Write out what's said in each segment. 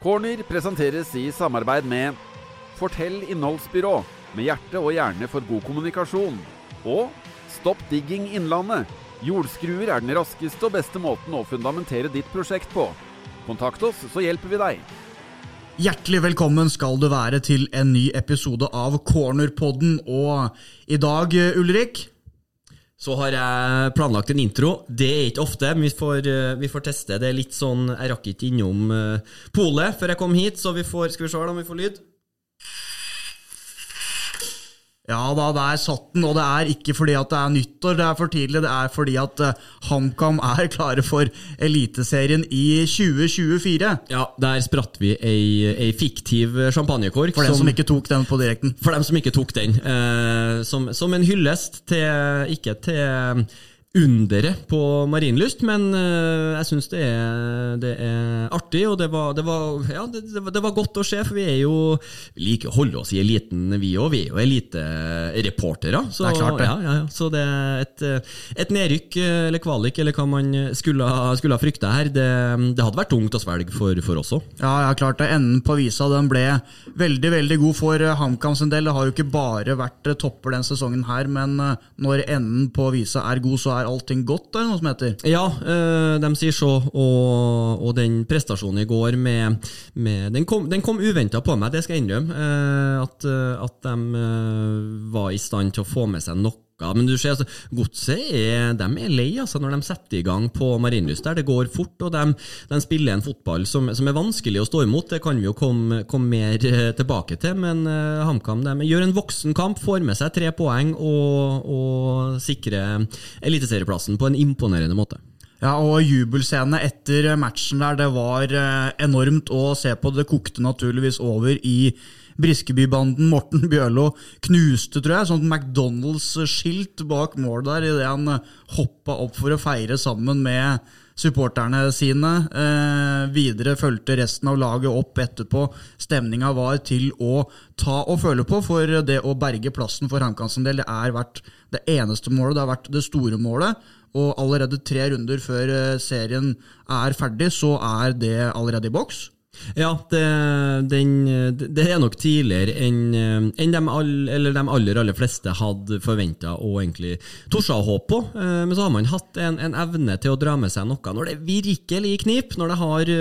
Corner presenteres i samarbeid med Fortell innholdsbyrå, med hjerte og hjerne for god kommunikasjon. Og Stopp digging Innlandet. Jordskruer er den raskeste og beste måten å fundamentere ditt prosjekt på. Kontakt oss, så hjelper vi deg. Hjertelig velkommen skal du være til en ny episode av Cornerpodden. Og i dag, Ulrik Så har jeg planlagt en intro. Det er ikke ofte, men vi får, eh, vi får teste. Det er litt sånn Jeg rakk ikke innom uh, polet før jeg kom hit, så vi får Skal vi se om vi får lyd? Ja da, der satt den, og det er ikke fordi at det er nyttår, det er for tidlig. Det er fordi at uh, HamKam er klare for Eliteserien i 2024. Ja, der spratt vi ei, ei fiktiv champagnekork. For dem som, som, ikke tok den på direkten. For dem som ikke tok den. Uh, som, som en hyllest til Ikke til underet på Marienlyst, men uh, jeg syns det, det, er artig, og det var, det, var, ja, det, det var, godt å se, for vi er jo Vi liker å holde oss i eliten, vi òg. Vi er jo elitereportere. Så, det er klart det. Ja, ja, så det er et, et, nedrykk, eller kvalik, eller hva man skulle, skulle ha frykta her, det, hadde vært tungt å svelge for, for oss òg. Ja, ja, klart det. Enden på visa den ble veldig, veldig god for HamKam sin del. Det har jo ikke bare vært topper den sesongen her, men når enden på visa er god, så er er allting godt, er det noe som heter? Ja, øh, de sier så. Og, og, den prestasjonen i går med, med Den kom, den kom uventa på meg, det skal jeg innrømme. Øh, at, at, de var i stand til å få med seg noe men du ser, altså, Godset er, de er lei altså, når de setter i gang på Marienlyst. Det går fort, og de, de spiller en fotball som, som, er vanskelig å stå imot. Det kan vi jo komme, komme mer tilbake til, men uh, HamKam gjør en voksen kamp, får med seg tre poeng og, og sikrer eliteserieplassen på en imponerende måte. Ja, og jubelscene etter matchen der, det var eh, enormt å se på. Det kokte naturligvis over i Briskebybanden Morten Bjørlo knuste, tror jeg, sånt McDonald's-skilt bak mål der idet han eh, hoppa opp for å feire sammen med supporterne sine. Eh, videre fulgte resten av laget opp etterpå. Stemninga var til å ta og føle på, for det å berge plassen for HamKam sin del, det er vært det eneste målet. Det har vært det store målet. Og allerede tre runder før eh, serien er ferdig, så er det allerede i boks. Ja, det, den, det, er nok tidligere enn en de, all, de, aller aller fleste hadde forventa og egentlig torde å håpe på. Eh, men så har man hatt en, en, evne til å dra med seg noe når det virkelig knip, når det har,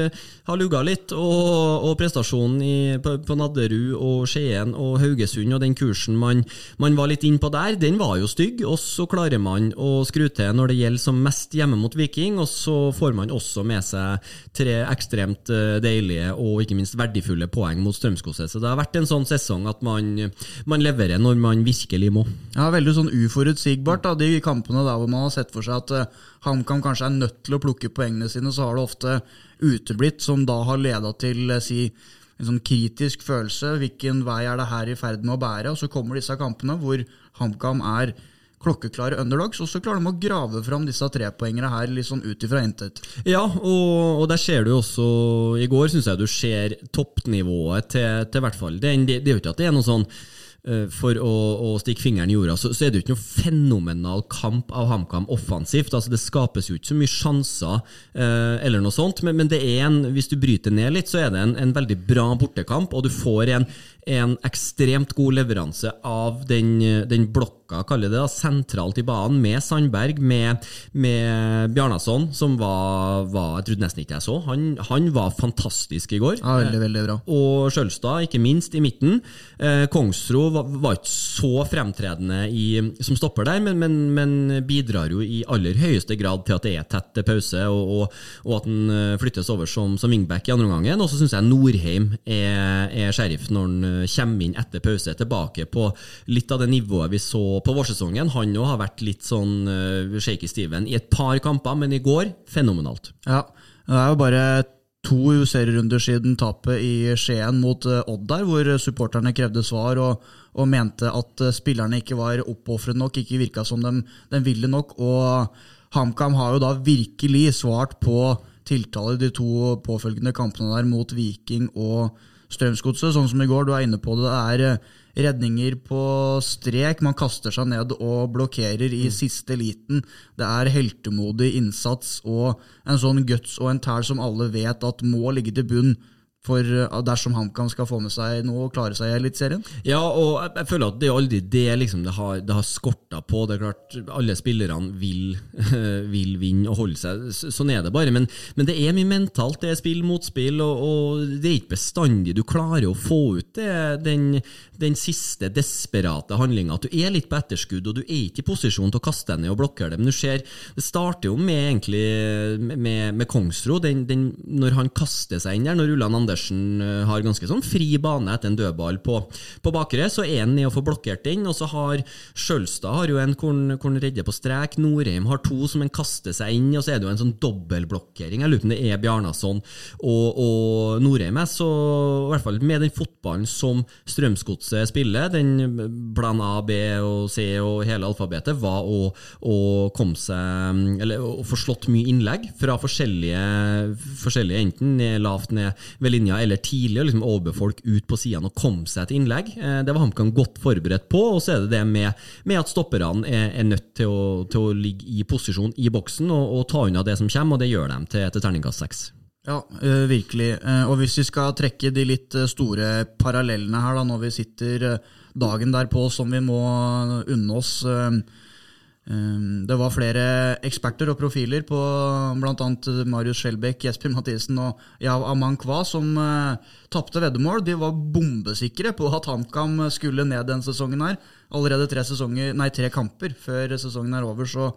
har lugga litt. Og, og prestasjonen i, på, på, Nadderud og Skien og Haugesund og den kursen man, man var litt inn på der, den var jo stygg. Og så klarer man å skru til når det gjelder som mest hjemme mot Viking, og så får man også med seg tre ekstremt eh, deilige og ikke minst verdifulle poeng mot Strømsgodset. Så det har vært en sånn sesong at man, man, leverer når man virkelig må. Ja, Veldig sånn uforutsigbart, da, de kampene der hvor man har sett for seg at uh, HamKam kanskje er nødt til å plukke poengene sine, så har det ofte uteblitt, som da har leda til uh, si, en sånn kritisk følelse. Hvilken vei er det her i ferd med å bære? Og så kommer disse kampene hvor HamKam er klokkeklare underdogs, og så klarer de å grave fram disse trepoengere her litt sånn ut ifra intet. Ja, og, og, der ser du også I går syns jeg du ser toppnivået til, til hvert fall. Det, det, det er jo ikke at det er noe sånn uh, for å, å, stikke fingeren i jorda, så, så, er det jo ikke noe fenomenal kamp av HamKam offensivt. altså Det skapes jo ikke så mye sjanser eh, eller noe sånt, men, men, det er en, hvis du bryter ned litt, så er det en, en veldig bra bortekamp, og du får en, en ekstremt god leveranse av den, den blokka, kaller det da, sentralt i banen, med Sandberg, med, med Bjarnason, som var, var, Jeg trodde nesten ikke jeg så. Han, han var fantastisk i går. Ja, veldig, veldig bra. Og Skjølstad, ikke minst, i midten. Eh, Kongsro var, var, ikke så fremtredende i, som stopper der, men, men, men, bidrar jo i aller høyeste grad til at det er tett pause, og, og, og at den eh, flyttes over som, som wingback i andre omgang. Og så syns jeg Norheim er, er sheriff når han kommer inn etter pause, tilbake på litt av det nivået vi så på vårsesongen. Han òg har vært litt sånn uh, shaky Steven i et par kamper, men i går fenomenalt. Ja, det er jo bare to serierunder siden tapet i Skien mot uh, Odd der, hvor supporterne krevde svar og, og mente at uh, spillerne ikke var oppofret nok, ikke virka som de, de ville nok. og HamKam har jo da virkelig svart på tiltale de to påfølgende kampene der mot Viking og Strømsgodset, sånn som i går. Du er inne på det. Det er eh, redninger på strek. Man kaster seg ned og blokkerer i mm. siste liten. Det er heltemodig innsats og en sånn guts og en tæl som alle vet at må ligge til bunn for eh, dersom HamKam skal få med seg noe og klare seg i Eliteserien? Ja, og jeg, føler at det er aldri det liksom det har, det har skorta på. Det er klart, Alle spillerne vil, vil vinne og holde seg. Sånn er det bare. Men, men det er mye mentalt. Det er spill mot spill, og, og det er ikke bestandig du klarer å få ut det, den, den siste desperate handlinga. At du er litt på etterskudd, og du er ikke i posisjon til å kaste deg ned og blokkere det. Men du ser, det starter jo med egentlig med, med Kongsro, den, den, når han kaster seg inn der, når Ulland Andersen eh, har ganske sånn fri bane etter en dødball på, på bakre, så er han ned og får blokkert den, og så har Skjølstad har jo en hvor han- redder på strek, Norheim har to som han kaster seg inn, og så er det jo en sånn dobbeltblokkering. Jeg lurer på om det er Bjarnason og, og Norheim så i hvert fall med den fotballen som Strømsgodset spiller, den plan A, B og C og hele alfabetet, var å, å komme seg Eller å få slått mye innlegg fra forskjellige, forskjellige enten lavt ned ved linja eller tidlig, og liksom folk ut på sidene og komme seg til innlegg. Eh, Det var HamKam godt forberedt på, og så er det det med, med at stopperne er, er nødt til å, til å ligge i posisjon i boksen og, og ta unna det som kommer, og det gjør de til, til terningkast seks. Ja, eh, virkelig. Eh, og hvis vi skal trekke de litt store parallellene her, da, når vi sitter dagen derpå som vi må unne oss Det var flere eksperter og profiler på bl.a. Marius Skjelbæk, Jesper Mathisen og Yaw Aman Kwa som uh, tapte veddemål. De var bombesikre på at HamKam skulle ned den sesongen her. Allerede tre, sesonger, nei, tre kamper før sesongen er over, så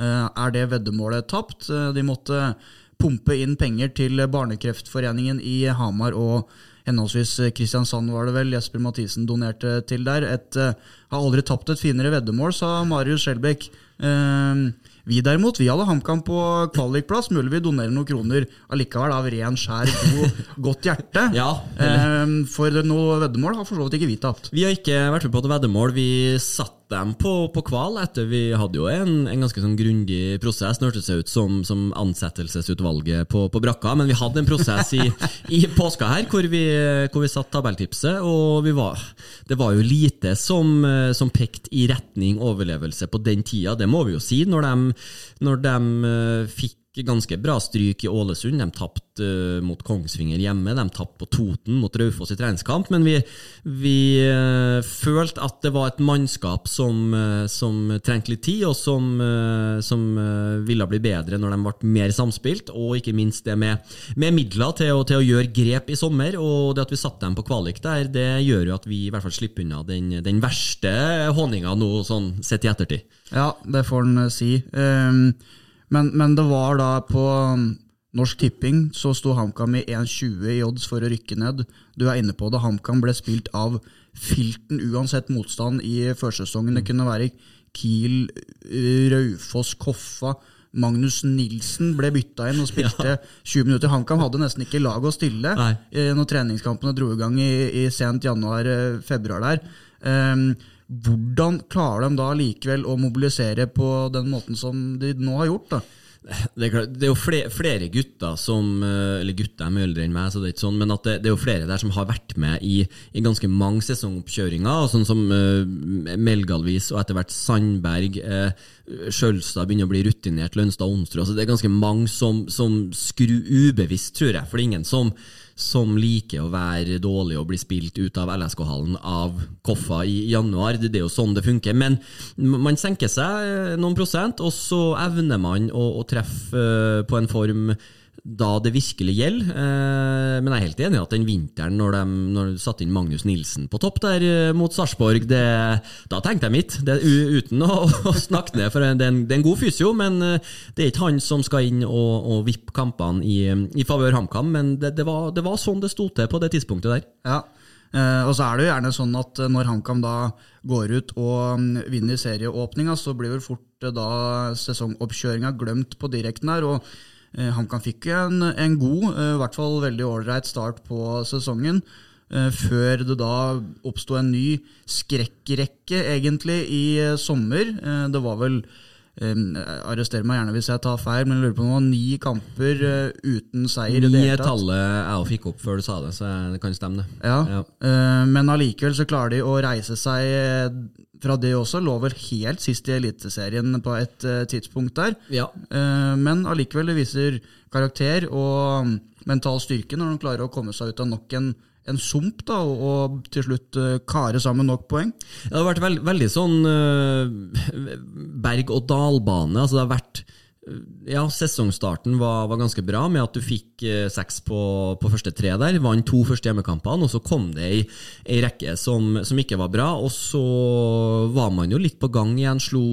eh, er det veddemålet tapt. Eh, De måtte pumpe inn penger til Barnekreftforeningen i Hamar og henholdsvis Kristiansand var det vel Jesper Mathisen donerte til der. Et, eh, har aldri tapt et finere veddemål, sa Marius Skjelbæk. Eh, vi derimot, vi hadde HamKam på kvalikplass. Mulig vi donerer noen kroner allikevel av ren, skjær, god, godt hjerte. Ja, Eh, for noe veddemål har for så vidt ikke vi tapt. Vi har ikke vært med på et veddemål. Vi satte dem på, på kval etter vi hadde jo en, en ganske sånn grundig prosess. Det hørtes ut som, som ansettelsesutvalget på, på brakka, men vi hadde en prosess i, i påska her hvor vi, vi satt tabelltipset, og vi var, det var jo lite som, som pekte i retning overlevelse på den tida. Det må vi jo si, når de, når de eh, fikk ganske bra stryk i Ålesund. De tapte uh, mot Kongsvinger hjemme, de tapte på Toten mot Raufoss i treningskamp. Men vi, vi uh, følte at det var et mannskap som, uh, som trengte litt tid, og som, eh, som ville bli bedre når de ble mer samspilt. Og ikke minst det med, med midler til å, til å gjøre grep i sommer. Og det at vi satte dem på kvalik der, det gjør jo at vi i hvert fall slipper unna den, den verste honninga nå, sånn sett i ettertid. Ja, det får en si. Ehm, men, men det var da på um, Norsk Tipping så sto HamKam i 1,20 i odds for å rykke ned. Du er inne på det, HamKam ble spilt av filten uansett motstand i førsesongen. Det kunne være Kiel, eh, Raufoss, Koffa. Magnus Nilsen ble bytta inn og spilte 20 minutter. HamKam hadde nesten ikke lag å stille Nei. eh, når treningskampene dro i gang i, i sent januar-februar der. Ehm, hvordan klarer de da likevel å mobilisere på den måten som de nå har gjort? da? Det er, klart, det er jo flere, flere gutter som eh, Eller gutter er mye eldre enn meg, så det er ikke sånn, men det, det er jo flere der som har vært med i, i ganske mange sesongoppkjøringer. og Sånn som uh, Melgalvis og etter hvert Sandberg. Uh, Skjølstad begynner å bli rutinert. Lønstad Onsrud. Altså, det er ganske mange som, som skrur ubevisst, tror jeg. For det er ingen som, som liker å være dårlig og bli spilt ut av LSK-hallen av Koffa i januar. Det, det er jo sånn det funker. Men man senker seg eh, noen prosent, og så evner man å, å treffe eh, på en form da det virkelig gjelder. Eh, men jeg er helt enig i at den vinteren, når de, når de satte inn Magnus Nilsen på topp der eh, mot Sarpsborg, da tenkte jeg mitt. Det, uten å, å snakke ned, for det er, en, det er en god fysio, men det er ikke han som skal inn og, og vippe kampene i, i favør HamKam. Men det, det, var, det var sånn det sto til på det tidspunktet der. Ja. Og så er det jo gjerne sånn at når HamKam da går ut og mm, vinner serieåpninga, så blir vel fort eh, da sesongoppkjøringa glemt på direkten her. og eh, HamKam fikk en, en god, eh, i hvert fall veldig ålreit start på sesongen. eh, Før det da oppsto en ny skrekkrekke, egentlig, i eh, sommer. Eh, Det var vel Um, arrester meg gjerne hvis jeg tar feil, men jeg lurer på var ni kamper uh, uten seier. Ni er tallet jeg fikk opp før du sa det, så det kan stemme, det. Ja, Ja. Uh, Men allikevel så klarer de å reise seg eh, fra det også. Lå vel helt sist i Eliteserien på et uh, tidspunkt der. Ja. Men allikevel det viser karakter og mm, mental styrke når de klarer å komme seg ut av nok en, en sump da, og, til slutt eh, kare sammen nok poeng. Det har vært veld, veldig sånn uh, berg-og-dal-bane. Altså det har vært øh, ja, Sesongstarten var, var ganske bra, med at du fikk eh, seks på, på første tre der. Vant to første hjemmekampene, og så kom det ei, rekke som, som ikke var bra. Og så var man jo litt på gang igjen. Slo,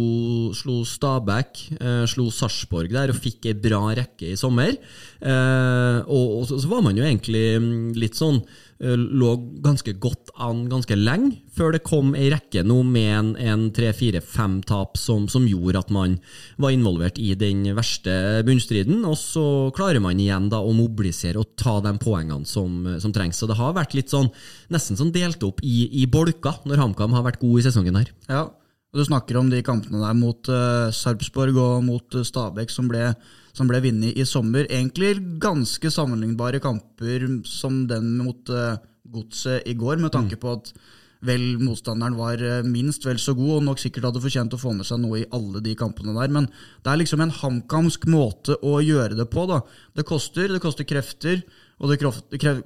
slo Stabæk, eh, slo Sarpsborg der og fikk ei bra rekke i sommer. Eh, og, og så, så var man jo egentlig mm, litt sånn eh, lå ganske godt an ganske lenge, før det kom ei rekke nå med en, en tre-fire-fem tap som, som gjorde at man var involvert i den verste bunnstriden. Og så klarer man igjen da å mobilisere og ta de poengene som, som trengs. Så det har vært litt sånn nesten sånn delt opp i, i bolker når HamKam har vært god i sesongen her. Ja, og Du snakker om de kampene der mot uh, Sarpsborg og mot uh, Stabæk som ble, som ble vunnet i sommer. Egentlig ganske sammenlignbare kamper som den mot uh, Godset i går, med tanke på at vel motstanderen var uh, minst vel så god og nok sikkert hadde fortjent å få med seg noe i alle de kampene der. Men det er liksom en hamkamsk måte å gjøre det på. da. Det koster, det koster krefter, og det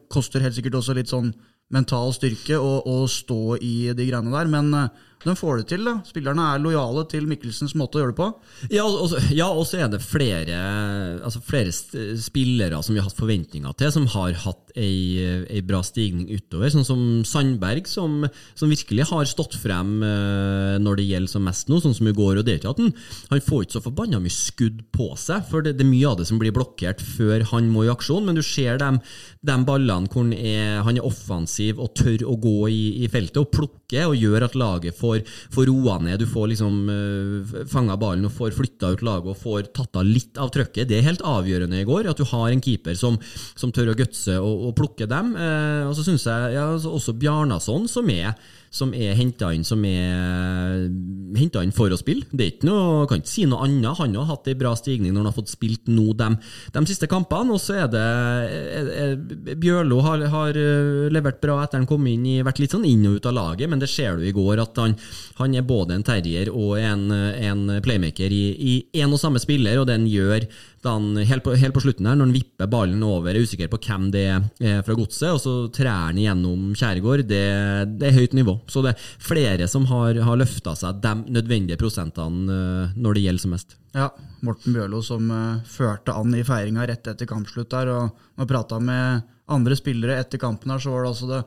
koster helt sikkert også litt sånn mental styrke å, stå i de greiene der, men de får det til. da. Spillerne er lojale til Mikkelsens måte å gjøre det på. Ja, og så- ja, er det flere, altså flere spillere som vi har hatt forventninger til, som har hatt ei, ei bra stigning utover. Sånn som Sandberg, som, som virkelig har stått frem eh, når det gjelder som mest nå, sånn som i går. og at Han får ikke så forbanna mye skudd på seg, for det, det er mye av det som blir blokkert før han må i aksjon, men du ser de, ballene hvor han er, han er offensiv og tør å gå i, i feltet og plukke og gjør at laget får, får roa ned. Du får liksom uh, fanga ballen og får flytta ut laget og får tatt av litt av trøkket. Det er helt avgjørende i går, at du har en keeper som, som tør å gutse og, og plukke dem. Eh, og så syns jeg ja, altså også Bjarnason, som er som er henta inn, som er henta inn for å spille. Det er ikke noe, kan ikke si noe annet. Han har hatt ei bra stigning når han har fått spilt nå de, de siste kampene. Og så er det Bjørlo har, har eh, levert bra etter han kom inn i vært litt sånn inn og ut av laget, men det ser du i går at han, han er både en terrier og en, en playmaker i, én og samme spiller, og den gjør han, helt, på, helt på slutten her, når han vipper ballen over, er usikker på hvem det er fra godset, og så trær han gjennom Kjærgaard. Det, det er høyt nivå. Så det er flere som har, har løfta seg de nødvendige prosentene eh, når det gjelder som mest. Ja, Morten Bjørlo som eh, førte an i feiringa rett etter kampslutt der. og Når prata med andre spillere etter kampen, her, så var det altså det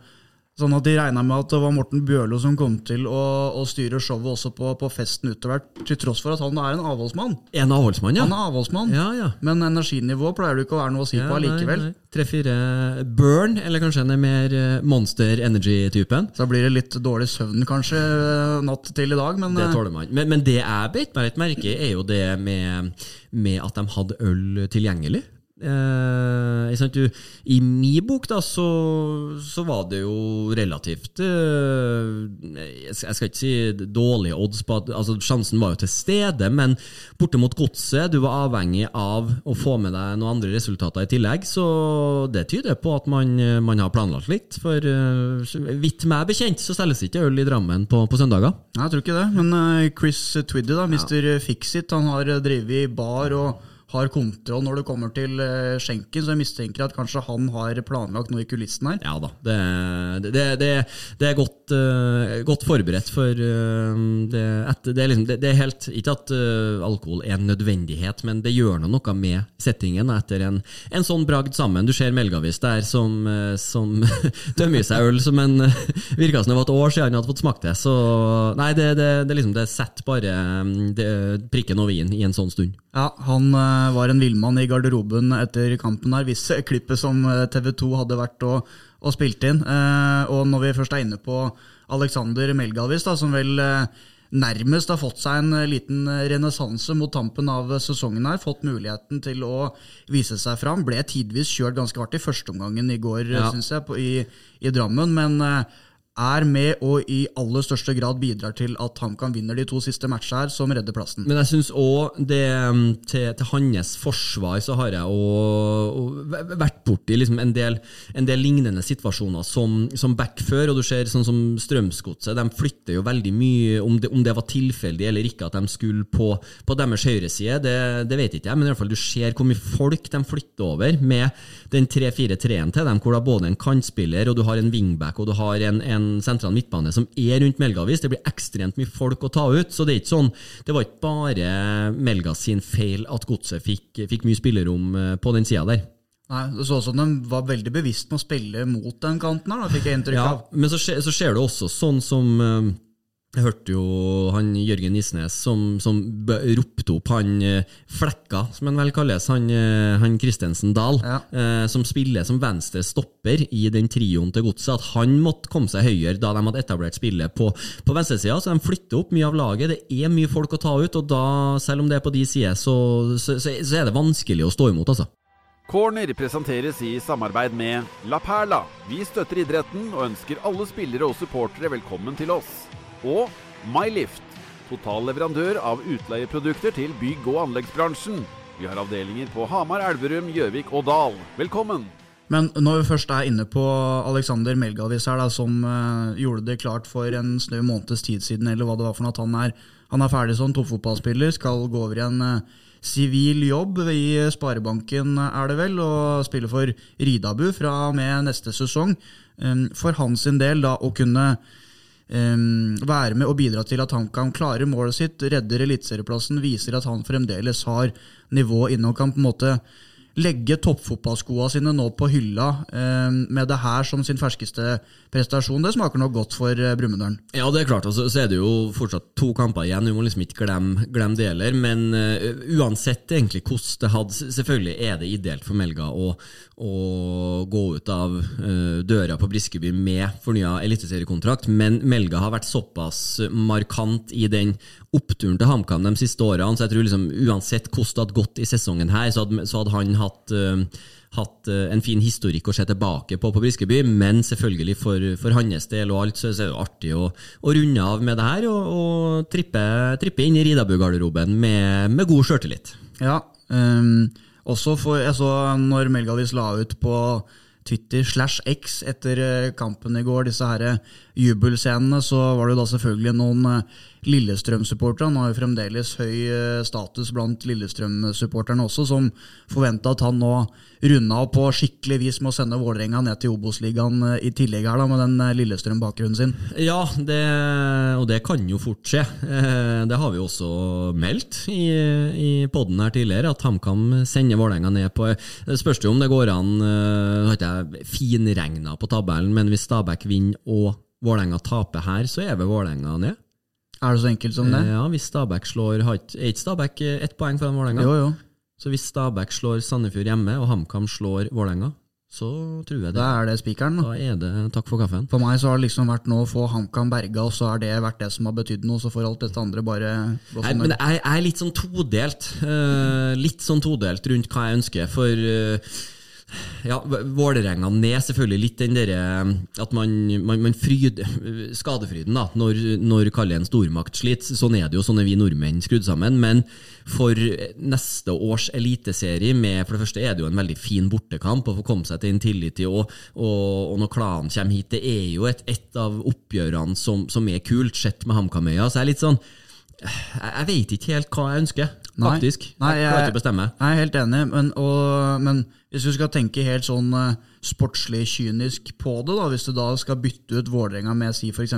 sånn at de regna med at det var Morten Bjørlo som kom til å, å styre showet også på, på festen utover, til tross for at han er en avholdsmann. En avholdsmann, ja. Han er avholdsmann, Ja, ja. men energinivå pleier det ikke å være noe å si Ja, på allikevel. Tre-fire burn, eller kanskje en er mer eh, Monster Energy-typen. Så blir det litt dårlig søvn kanskje eh, natt til i dag, men Det eh, tåler man. Men, men det jeg beit meg litt merke er jo det med, med at de hadde øl tilgjengelig. Eh? Du, I min bok da, så, så var det jo relativt eh, Jeg skal ikke si dårlige odds på at altså, Sjansen var jo til stede, men borte mot godset, du var avhengig av å få med deg noen andre resultater i tillegg. Så det tyder på at man, man har planlagt litt. For eh, vidt meg bekjent så selges ikke øl i Drammen på, på søndager. Nei, jeg tror ikke det. Men eh, Chris Twiddy, da, Mr. Fixit, han har eh, drevet i bar og har kontroll når det kommer til eh, skjenken, så jeg mistenker at kanskje han har planlagt noe i kulissen her. Ja da, det, det, det, det er godt, uh, godt forberedt for uh, det, at, det, er liksom, det, er helt Ikke at uh, alkohol er en nødvendighet, men det gjør noe med settingen etter en, en sånn bragd sammen. Du ser Melgavis der som, som tømmer seg øl som en Virka som det var et år siden han hadde fått smakt det. Så nei, det, det, det, liksom, det setter bare det, prikken over i-en i en sånn stund. Ja, Han var en villmann i garderoben etter kampen her, hvis klippet som TV 2 hadde vært og, og spilt inn. Eh, og når vi først er inne på Alexander Melgalvis, da, som vel eh, nærmest har fått seg en eh, liten renessanse mot tampen av sesongen her, fått muligheten til å vise seg fram, ble tidvis kjørt ganske hardt i førsteomgangen i går, Ja. synes jeg, på, i, i Drammen. men eh, er med og i aller største grad bidrar til at HamKam vinner de to siste matchene her, som redder plassen. Men jeg syns òg um, til, til, hans forsvar så har jeg òg vært borti liksom en, del, en del lignende situasjoner som, som back før, og du ser sånn som Strømsgodset, de flytter jo veldig mye, om det, om det var tilfeldig eller ikke at de skulle på, på deres høyreside, det, det vet ikke jeg, men i hvert fall du ser hvor mye folk de flytter over med den 3-4-3-en til dem, hvor har både en kantspiller, og du har en wingback, og du har en, en sentral midtbane som er rundt Melgavis. Det blir ekstremt mye folk å ta ut. Så det er ikke sånn, det var ikke bare Melgas sin feil at Godset fikk, fikk mye spillerom eh, på den sida der. Nei, Det så ut som de var veldig bevisst med å spille mot den kanten. her, da fikk jeg inntrykk av. ja. Men så så ser du også sånn som eh, jeg hørte jo han Jørgen Isnes som, som ropte opp han eh, Flekka, som han vel kalles, han, eh, han Christensen Dahl, ja. eh, som spiller som venstre stopper i den trioen til Godset, at han måtte komme seg høyere da de hadde etablert spillet på, på venstresida. Så de flytter opp mye av laget. Det er mye folk å ta ut, og da, selv om det er på de sider, så, så, så, så er det vanskelig å stå imot, altså. Corner presenteres i samarbeid med La Perla. Vi støtter idretten og ønsker alle spillere og supportere velkommen til oss og MyLift, totalleverandør av utleieprodukter til bygg- og anleggsbransjen. Vi har avdelinger på Hamar, Elverum, Gjøvik og Dal. Velkommen! Men når vi først er inne på Alexander Melgavis her, da, som uh, gjorde det klart for en snau måneds tid siden, eller hva det var for noe, at han er, han er ferdig som toppfotballspiller, skal gå over i en uh, sivil jobb i Sparebanken, er det vel, og spille for Ridabu fra og med neste sesong. Um, for hans del da å kunne være med og bidra til at han kan klare målet sitt, redder eliteserieplassen, viser at han fremdeles har nivå inne og kan på en måte legge toppfotballskoa sine nå på hylla eh, med det her som sin ferskeste prestasjon. Det smaker nok godt for eh, Brumunddal. Ja, det er klart. Altså, så er det jo fortsatt to kamper igjen. Vi må liksom ikke glemme, glemme det heller. Men uh, uansett egentlig hvordan det hadde Selvfølgelig er det ideelt for Melga å, å gå ut av uh, døra på Briskeby med fornya eliteseriekontrakt, men Melga har vært såpass markant i den oppturen til HamKam de siste årene, så jeg tror liksom uansett hvordan det hadde gått i sesongen her, så hadde, så hadde han hatt, uh, hatt uh, en fin historikk å se tilbake på på Briskeby, men selvfølgelig for, for hans del og alt, så, er det artig å, å, runde av med det her og, og trippe, trippe, inn i Ridabu-garderoben med, med, god sjøltillit. Ja, um, også for, jeg så når Melgalis la ut på Twitter slash X etter eh, kampen i går, disse her jubelscenene, så var det da selvfølgelig noen Lillestrøm-supporterne. Har jo fremdeles høy eh, status blant Lillestrøm-supporterne også, som forventa at han nå runda på skikkelig vis med å sende Vålerenga ned til Obos-ligaen eh, i tillegg her da, med den eh, Lillestrøm-bakgrunnen sin. Ja, det, og det kan jo fort skje. Det har vi også meldt i, i poden her tidligere, at HamKam sender Vålerenga ned på Det spørs jo om det går an Nå har ikke jeg finregna på tabellen, men hvis Stabæk vinner og Vålerenga taper her, så er vel Vålerenga ned? Er det så enkelt som det? Ja, hvis Stabæk slår Er ikke Stabæk ett poeng foran Vålerenga? Jo, jo. Så hvis Stabæk slår Sandefjord hjemme, og HamKam slår Vålerenga, så tror jeg det. Da er det spikeren, da. Da er det takk for kaffen. For meg så har det liksom vært nå å få HamKam berga, og så har det vært det som har betydd noe. Så får alt dette andre bare Nei, men jeg, er litt sånn todelt. Uh, litt sånn todelt rundt hva jeg ønsker. For uh, ja, Vålerenga ned selvfølgelig litt den derre eh, at man, man, man fryd, Skadefryden, da, når, når kaller en stormakt sliter. Sånn er det jo, sånn er vi nordmenn skrudd sammen. Men for neste års eliteserie, med for det første er det jo en veldig fin bortekamp å få komme seg til Intility, og, og, og når klanen kommer hit, det er jo et, et av oppgjørene som, som er kult, sett med HamKam-øya. Så jeg er litt sånn jeg vet ikke helt hva jeg ønsker, faktisk. Nei, jeg, jeg klarer ikke å bestemme. Jeg er helt enig, men, og, men hvis du skal tenke helt sånn uh, sportslig kynisk på det, da, hvis du da skal bytte ut Vålerenga med si f.eks.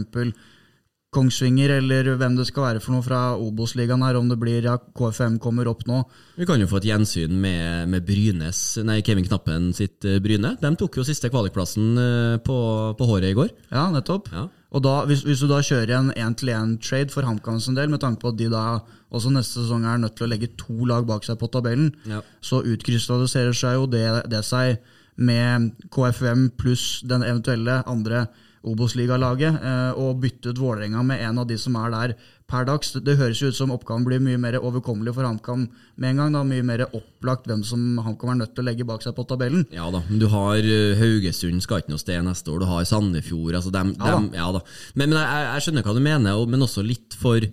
Kongsvinger, eller hvem det skal være for noe fra Obos-ligaen her, om det blir ja, KFM kommer opp nå. Vi kan jo få et gjensyn med, med Brynes, nei, Kevin Knappen sitt uh, Bryne. De tok jo siste kvalikplassen uh, på, på, håret i går. Ja, nettopp. Ja. Og da, hvis, hvis, du da kjører en én-til-én-trade for HamKam sin del, med tanke på at de da også neste sesong er nødt til å legge to lag bak seg på tabellen, ja. så utkrystalliserer seg jo det, det, seg med KFM pluss den eventuelle andre Obos-ligalaget, eh, og bytte ut Vålerenga med en av de som er der per dags. Det høres jo ut som oppgaven blir mye mer overkommelig for HamKam med en gang. da, Mye mer opplagt hvem som HamKam er nødt til å legge bak seg på tabellen. Ja da, men du har uh, Haugesund skal ikke noe sted neste år, du har Sandefjord altså dem, Ja dem, ja da. Men, men jeg, jeg skjønner hva du mener, men også litt for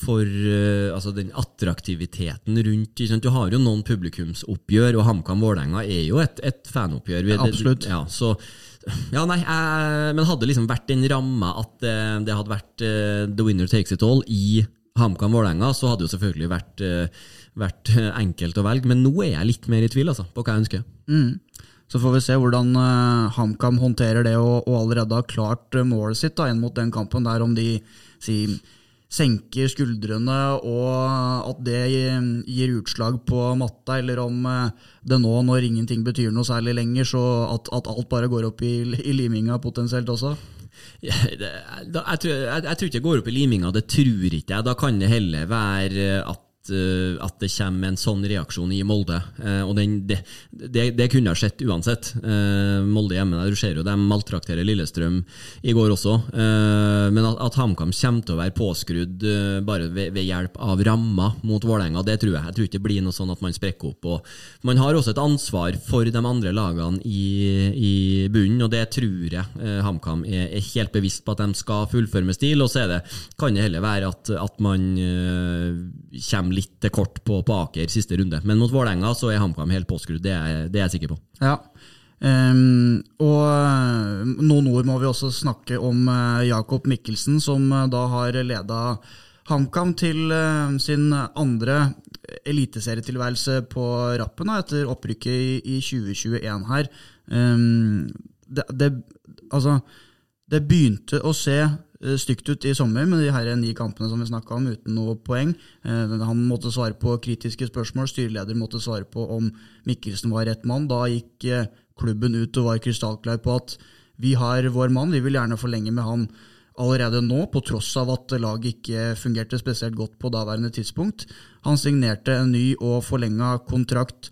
for uh, altså den attraktiviteten rundt. Du har jo noen publikumsoppgjør, og HamKam Vålerenga er jo et, et fanoppgjør. Vi- Ja, absolutt. Det, ja, så, ja, nei, jeg, Men hadde liksom vært den ramma at eh, det hadde vært eh, the winner takes it all i HamKam Vålerenga, så hadde det jo selvfølgelig vært, eh, vært eh, enkelt å velge. Men nå er jeg litt mer i tvil altså, på hva jeg ønsker. Så får vi se hvordan uh, HamKam håndterer det og, og allerede har klart eh, målet sitt da, inn mot den kampen der, om de si, senker skuldrene og at det gir, utslag på matta, eller om eh, det nå, når ingenting betyr noe særlig lenger, så at, at alt bare går opp i, i liminga potensielt også. Jeg, tror, jeg, jeg tror ikke det går opp i liminga, det tror ikke jeg. Da kan det heller være at, at det kommer en sånn reaksjon i Molde. Eh, og den, det, det, det kunne ha skjedd uansett. Eh, Molde hjemme, der, du ser jo de maltrakterer Lillestrøm i går også. Eh, men at, at HamKam kommer til å være påskrudd eh, bare ved, ved hjelp av rammer mot Vålerenga, det tror jeg. Jeg tror ikke det blir noe sånn at man sprekker opp. Og man har også et ansvar for de andre lagene i, i bunnen, og det tror jeg eh, HamKam er, er helt bevisst på at de skal fullføre med stil. Og så det, kan det heller være at, at man eh, kommer litt kort på, på Aker siste runde. Men mot Vålerenga så er HamKam helt påskrudd, det, det er jeg sikker på. Ja. Um, og eh, noen ord må vi også snakke om eh, Jakob Mikkelsen, som eh, da har leda HamKam til sin andre eliteserietilværelse på rappen etter opprykket i, i 2021 her. Um, det, det, altså, det begynte å se stygt ut i sommer med de her ni kampene som vi snakka om, uten noe poeng. Eh, Han måtte svare på kritiske spørsmål, styreleder måtte svare på om Mikkelsen var rett mann. Da gikk eh, klubben ut og var krystallklar på at vi har vår mann, vi vil gjerne forlenge med han allerede nå, på tross av at laget ikke fungerte spesielt godt på daværende tidspunkt. Han signerte en ny og forlenga kontrakt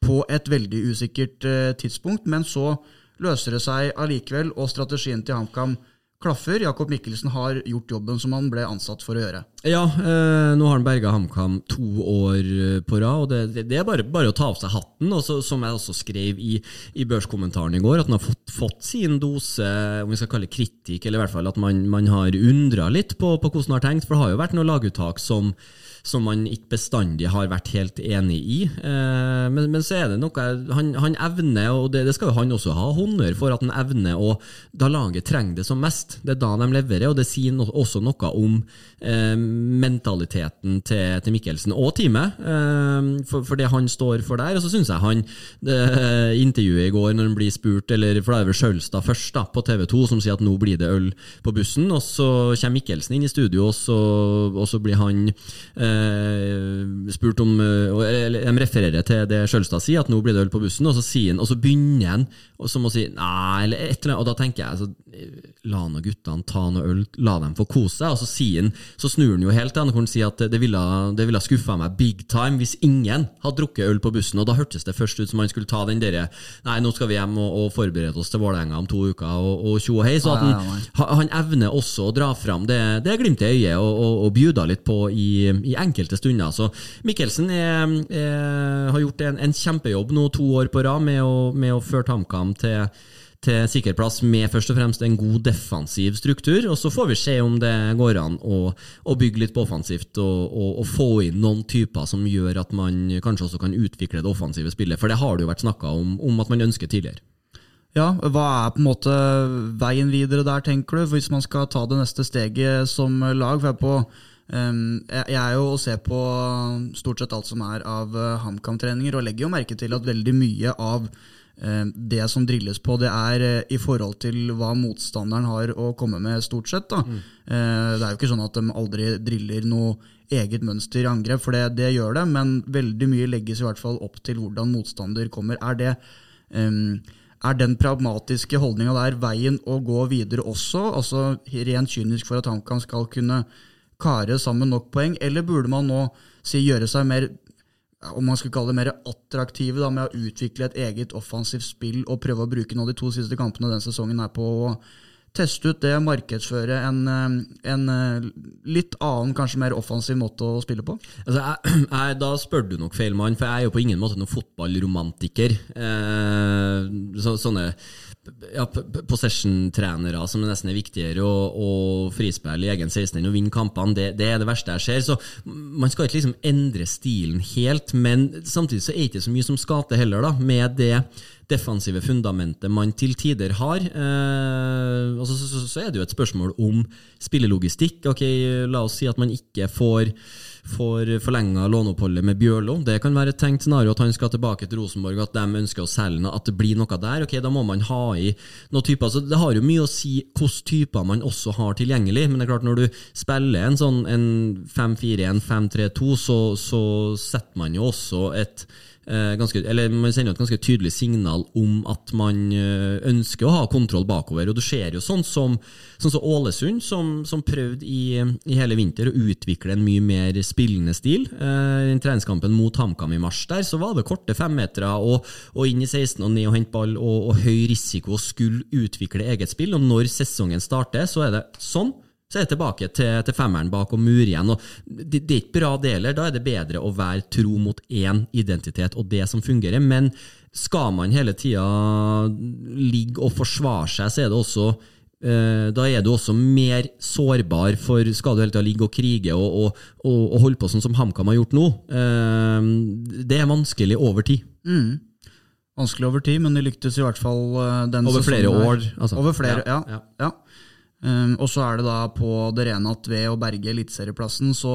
på et veldig usikkert eh, tidspunkt, men så løser det seg allikevel, og strategien til HamKam klaffer. Jakob Mikkelsen har gjort jobben som han ble ansatt for å gjøre. Ja, eh, nå har han berga HamKam to år eh, på rad, og det, det, det er bare, bare å ta av seg hatten. Og så, som jeg også skrev i, i børskommentaren i går, at han har fått, fått sin dose om vi skal kalle kritikk, eller i hvert fall at man, man har undra litt på, på hvordan han har tenkt. For det har jo vært noen laguttak som som man ikke bestandig har vært helt enig i. Eh, men, men så er det noe Han, han evner, og det, det skal jo han også ha honnør for, at han evner å Da laget trenger det som mest, det er da de leverer, og det sier no, også noe om eh, mentaliteten til, til Mikkelsen og teamet, eh, for, for det han står for der. Og så syns jeg han det, intervjuet i går, når han blir spurt, eller for det er vel Sjølstad først da, på TV 2, som sier at nå blir det øl på bussen, og så kommer Mikkelsen inn i studio, og så, og så blir han eh, spurt om eh, eller, De refererer til det Sjølstad sier, at nå blir det øl på bussen, og så, han, og så begynner han som å si nei, eller et eller annet, og da tenker jeg altså, la nå guttene ta noe øl, la dem få kose seg, og så sier han, så snur han jo helt til han sier at det ville, det ville skuffa meg big time hvis ingen hadde drukket øl på bussen, og da hørtes det først ut som han skulle ta den derre nei, nå skal vi hjem og, og forberede oss til Vålerenga om to uker, og, tjo og hei, så at han, han evner også å dra fram det, det glimtet i øyet og, og, og bjuda litt på i, i enkelte stunder. Så Mikkelsen er, er, har gjort en, en kjempejobb nå to år på rad med å, med å føre HamKam til til sikker plass med først og fremst en god defensiv struktur. Og så får vi se om det går an å, å bygge litt på offensivt og, og, og få inn noen typer som gjør at man kanskje også kan utvikle det offensive spillet. For det har det jo vært snakka om, om at man ønsker tidligere. Ja, Hva er på en måte veien videre der, tenker du, hvis man skal ta det neste steget som lag? For jeg, er på, jeg er jo og ser på stort sett alt som er av eh, HamKam-treninger, og legger jo merke til at veldig mye av det som drilles på, det er eh, i forhold til hva motstanderen har å komme med, stort sett. da. Eh, Det er jo ikke sånn at de aldri driller noe eget mønster i angrep, for det, det gjør det, men veldig mye legges i hvert fall opp til hvordan motstander kommer. Er det um, er den pragmatiske holdninga der veien å gå videre også, altså rent kynisk for at HamKam skal kunne kare sammen nok poeng, eller burde man nå si gjøre seg mer om man skal kalle det mer attraktive da, med å utvikle et eget offensivt spill og prøve å bruke nå de to siste kampene denne sesongen her på å teste ut det, markedsføre en, eh, en eh, litt annen, kanskje mer offensiv måte å spille på? Altså, jeg, jeg, da spør du nok feil mann, for jeg er jo på ingen måte noen fotballromantiker. Eh, så, sånne ja, possession-trenere som nesten er viktigere, og, og frispill i egen 16 enn å vinne kampene, det, det, er det verste jeg ser. Så man skal ikke liksom endre stilen helt, men samtidig så er det ikke så mye som skal til heller, da, med det defensive fundamentet man til tider har. Eh, altså, så, så, så, er det jo et spørsmål om spillelogistikk. Ok, La oss si at man ikke får får forlenga låneoppholdet med Bjørlo. Det kan være et tenkt scenario at han skal tilbake til Rosenborg, at de ønsker å selge at det blir noe der. Ok, Da må man ha i noen typer. Altså, det har jo mye å si hvilke typer man også har tilgjengelig. Men det er klart når du spiller en sånn 5-4-1, 5-3-2, så, så setter man jo også et Eh, ganske, eller Man sender et ganske tydelig signal om at man eh, ønsker å ha kontroll bakover. og Du ser jo sånn som, sånn som Ålesund, som, som prøvde i, i, hele vinter å utvikle en mye mer spillende stil. Eh, I treningskampen mot HamKam i mars der, så var det korte femmetere og, og inn i 16 og ned og hente ball og, og høy risiko skulle utvikle eget spill. og Når sesongen starter, så er det sånn så er det tilbake til, til femmeren bak og mur igjen. og det, det, er ikke bra deler. Da er det bedre å være tro mot én identitet og det som fungerer. Men skal man hele tida ligge og forsvare seg, så er det også da er du også mer sårbar, for skal du hele tida ligge og krige og, og, og, holde på sånn som HamKam har gjort nå, eh, det er vanskelig over tid. Mm. Vanskelig over tid, men de lyktes i hvert fall uh, den Over flere år. Altså. Over flere, ja. ja. ja. Um, og så er det da på det rene at ved å berge eliteserieplassen, så,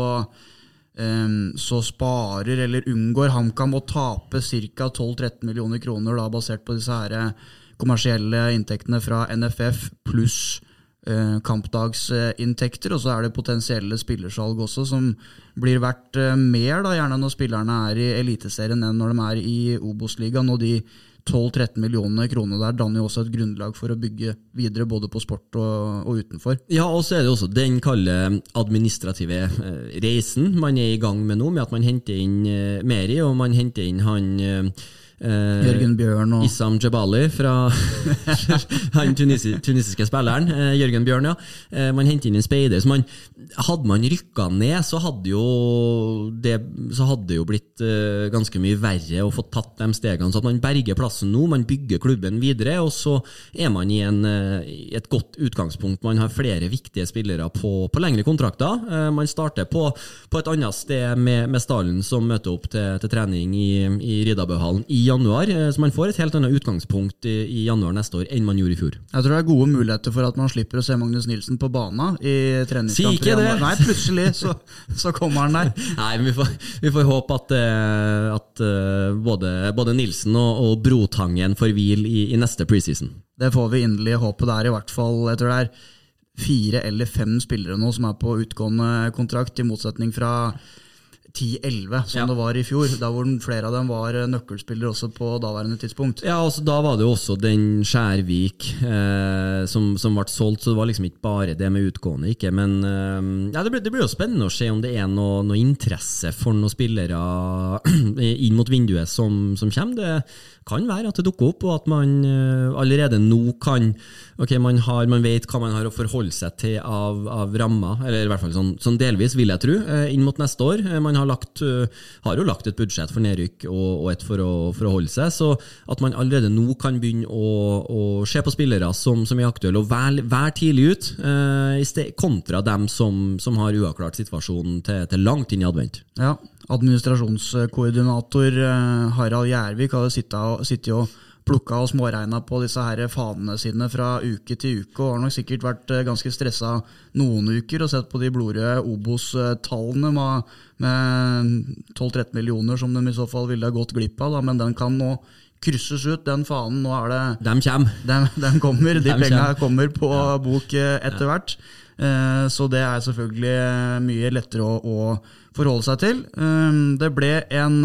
um, så sparer eller unngår HamKam å tape ca. 12-13 millioner kroner, da, basert på disse her kommersielle inntektene fra NFF pluss uh, kampdagsinntekter. Og så er det potensielle spillersalg også, som blir verdt uh, mer, da, gjerne når spillerne er i Eliteserien enn når de er i Obos-ligaen. og de 12-13 millioner kroner der danner jo også et grunnlag for å bygge videre både på sport og, og utenfor. Ja, og så er det også den kalde administrative eh, reisen man er i gang med nå, med at man henter inn eh, Meri, og man henter inn han eh, Eh, Jørgen Bjørn og Issam Jebali fra han tunisi, tunisiske spilleren. Eh, Jørgen Bjørn, ja. Eh, man henter inn en speider. Så man, hadde man rykka ned, så hadde, jo det, så hadde jo blitt uh, ganske mye verre å få tatt de stegene. Så at man berger plassen nå, man bygger klubben videre, og så er man i en, uh, et godt utgangspunkt. Man har flere viktige spillere på, på lengre kontrakter. Uh, man starter på, på, et annet sted med, med Stalin, som møter opp til, til trening i, i Ridabøhallen i januar. Så man får et helt annet utgangspunkt i, i, januar neste år enn man gjorde i fjor. Jeg tror det er gode muligheter for at man slipper å se Magnus Nilsen på bana i treningskamper det. Nei, plutselig så, så, kommer han der. Nei, men vi får, vi får håpe at, eh, at eh, både, både, Nilsen og, og Brotangen får hvil i, i, neste preseason. Det får vi inderlig håpe. Det er i hvert fall jeg tror det er fire eller fem spillere nå som er på utgående kontrakt, i motsetning fra 10-11, som ja. det var i fjor. Da hvor flere av dem var eh, nøkkelspillere også på daværende tidspunkt. Ja, altså, Da var det jo også den Skjærvik eh, som, som, ble solgt, så det var liksom ikke bare det med utgående. ikke, Men eh, ja, det, blir, det, blir, jo spennende å se om det er noe, noe interesse for noen spillere inn mot vinduet som, som kommer. Det kan være at det dukker opp, og at man uh, allerede nå kan Ok, man, har, man, vet hva man har å forholde seg til av, av rammer, eller i hvert fall sånn, sånn delvis, vil jeg tro, uh, inn mot neste år. Uh, man har, lagt, har, jo lagt et budsjett for nedrykk og, og et for å, forholde holde seg, så at man allerede nå kan begynne å, å se på spillere som, som er aktuelle, og være, være tidlig ut, sted, kontra dem som, som har uavklart situasjonen til, til langt inn i advent. Ja, Administrasjonskoordinator eh, Harald Gjervik hadde sittet og plukka og småregna på disse her fanene sine fra uke til uke, og har nok sikkert vært eh, ganske stressa noen uker og sett på de blodrøde Obos-tallene med, med 12-13 millioner som de i så fall ville ha gått glipp av, da, men den kan nå krysses ut, den fanen. Nå er det Dem kommer. Den, den kommer. De penga kommer på bok eh, etter hvert. Så det er selvfølgelig mye lettere å, å forholde seg til. Ehm, det ble en,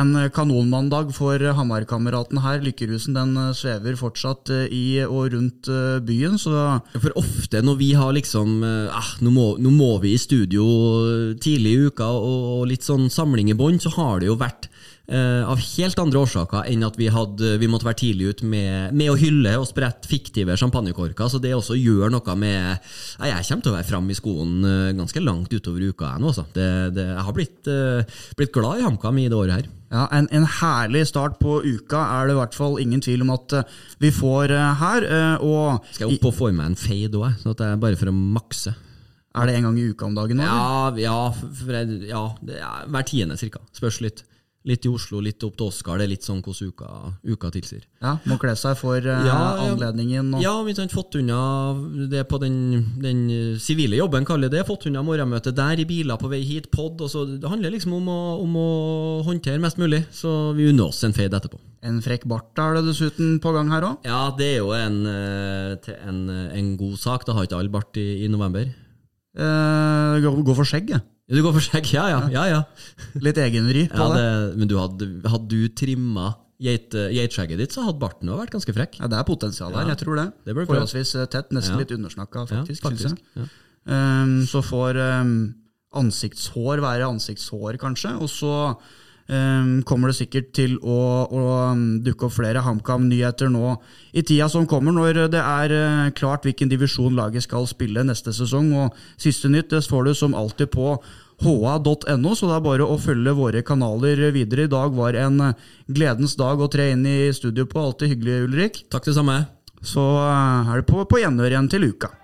en kanonmandag for Hamar-kameraten her. Lykkerusen den svever fortsatt eh, i og rundt eh, byen. Så for ofte når vi har liksom eh, nå, må, nå, må, vi i studio tidlig i uka og, og litt sånn samling i bånn, så har det jo vært eh, av helt andre årsaker enn at vi, hadde, vi måtte være tidlig ut med, med å hylle og sprette fiktive champagnekorker. Så det også gjør noe med Nei, Jeg kommer til å være framme i skoen eh, ganske langt utover uka jeg nå. Altså. Det, det, jeg har blitt, eh, blitt glad i HamKam i det året her. Ja, en, en herlig start på uka er det i hvert fall ingen tvil om at eh, vi får eh, her. eh, og Skal jeg opp og få i meg en fade òg, sånn at det er bare for å makse. Er det en gang i uka om dagen nå? Ja, ja, jeg, ja er hver tiende cirka. Spørs litt. Litt i Oslo, litt opp til Oskar. Det er litt sånn hvordan uka, uka tilsier. Ja, Må kle seg for uh, Ja, anledningen. Og, Ja, vi har fått unna det på den, den sivile jobben, kaller det. Fått unna morgenmøtet der, i biler på vei hit, pod. Og så det handler liksom om å, om å håndtere mest mulig, så vi unner oss en fade etterpå. En frekk bart er det dessuten på gang her òg. Ja, det er jo en, eh, en, en god sak. Da har ikke alle bart i, i november. Eh, gå, gå for skjegg, jeg. Ja, Du går for skjegg? Ja, ja. ja, ja. Litt egenvri på ja det. det, men du hadde, hadde du trimma geit- geitskjegget ditt, så hadde barten vært ganske frekk. Ja, Det er potensial der, Ja. jeg tror det. Det. Forholdsvis eh, tett, nesten Ja. litt undersnakka, Ja, faktisk. Ja. Um, så får um, ansiktshår være ansiktshår, kanskje. Og så kommer det sikkert til å, å um, dukke opp flere HamKam-nyheter nå i tida som kommer, når det er uh, klart hvilken divisjon laget skal spille neste sesong. Og siste nytt det får du som alltid på ha.no, så det er bare å følge våre kanaler videre. I dag var en uh, gledens dag å tre inn i studio på. Alltid hyggelig, Ulrik. Takk det samme. Så uh, er det på, på gjenhør igjen til uka.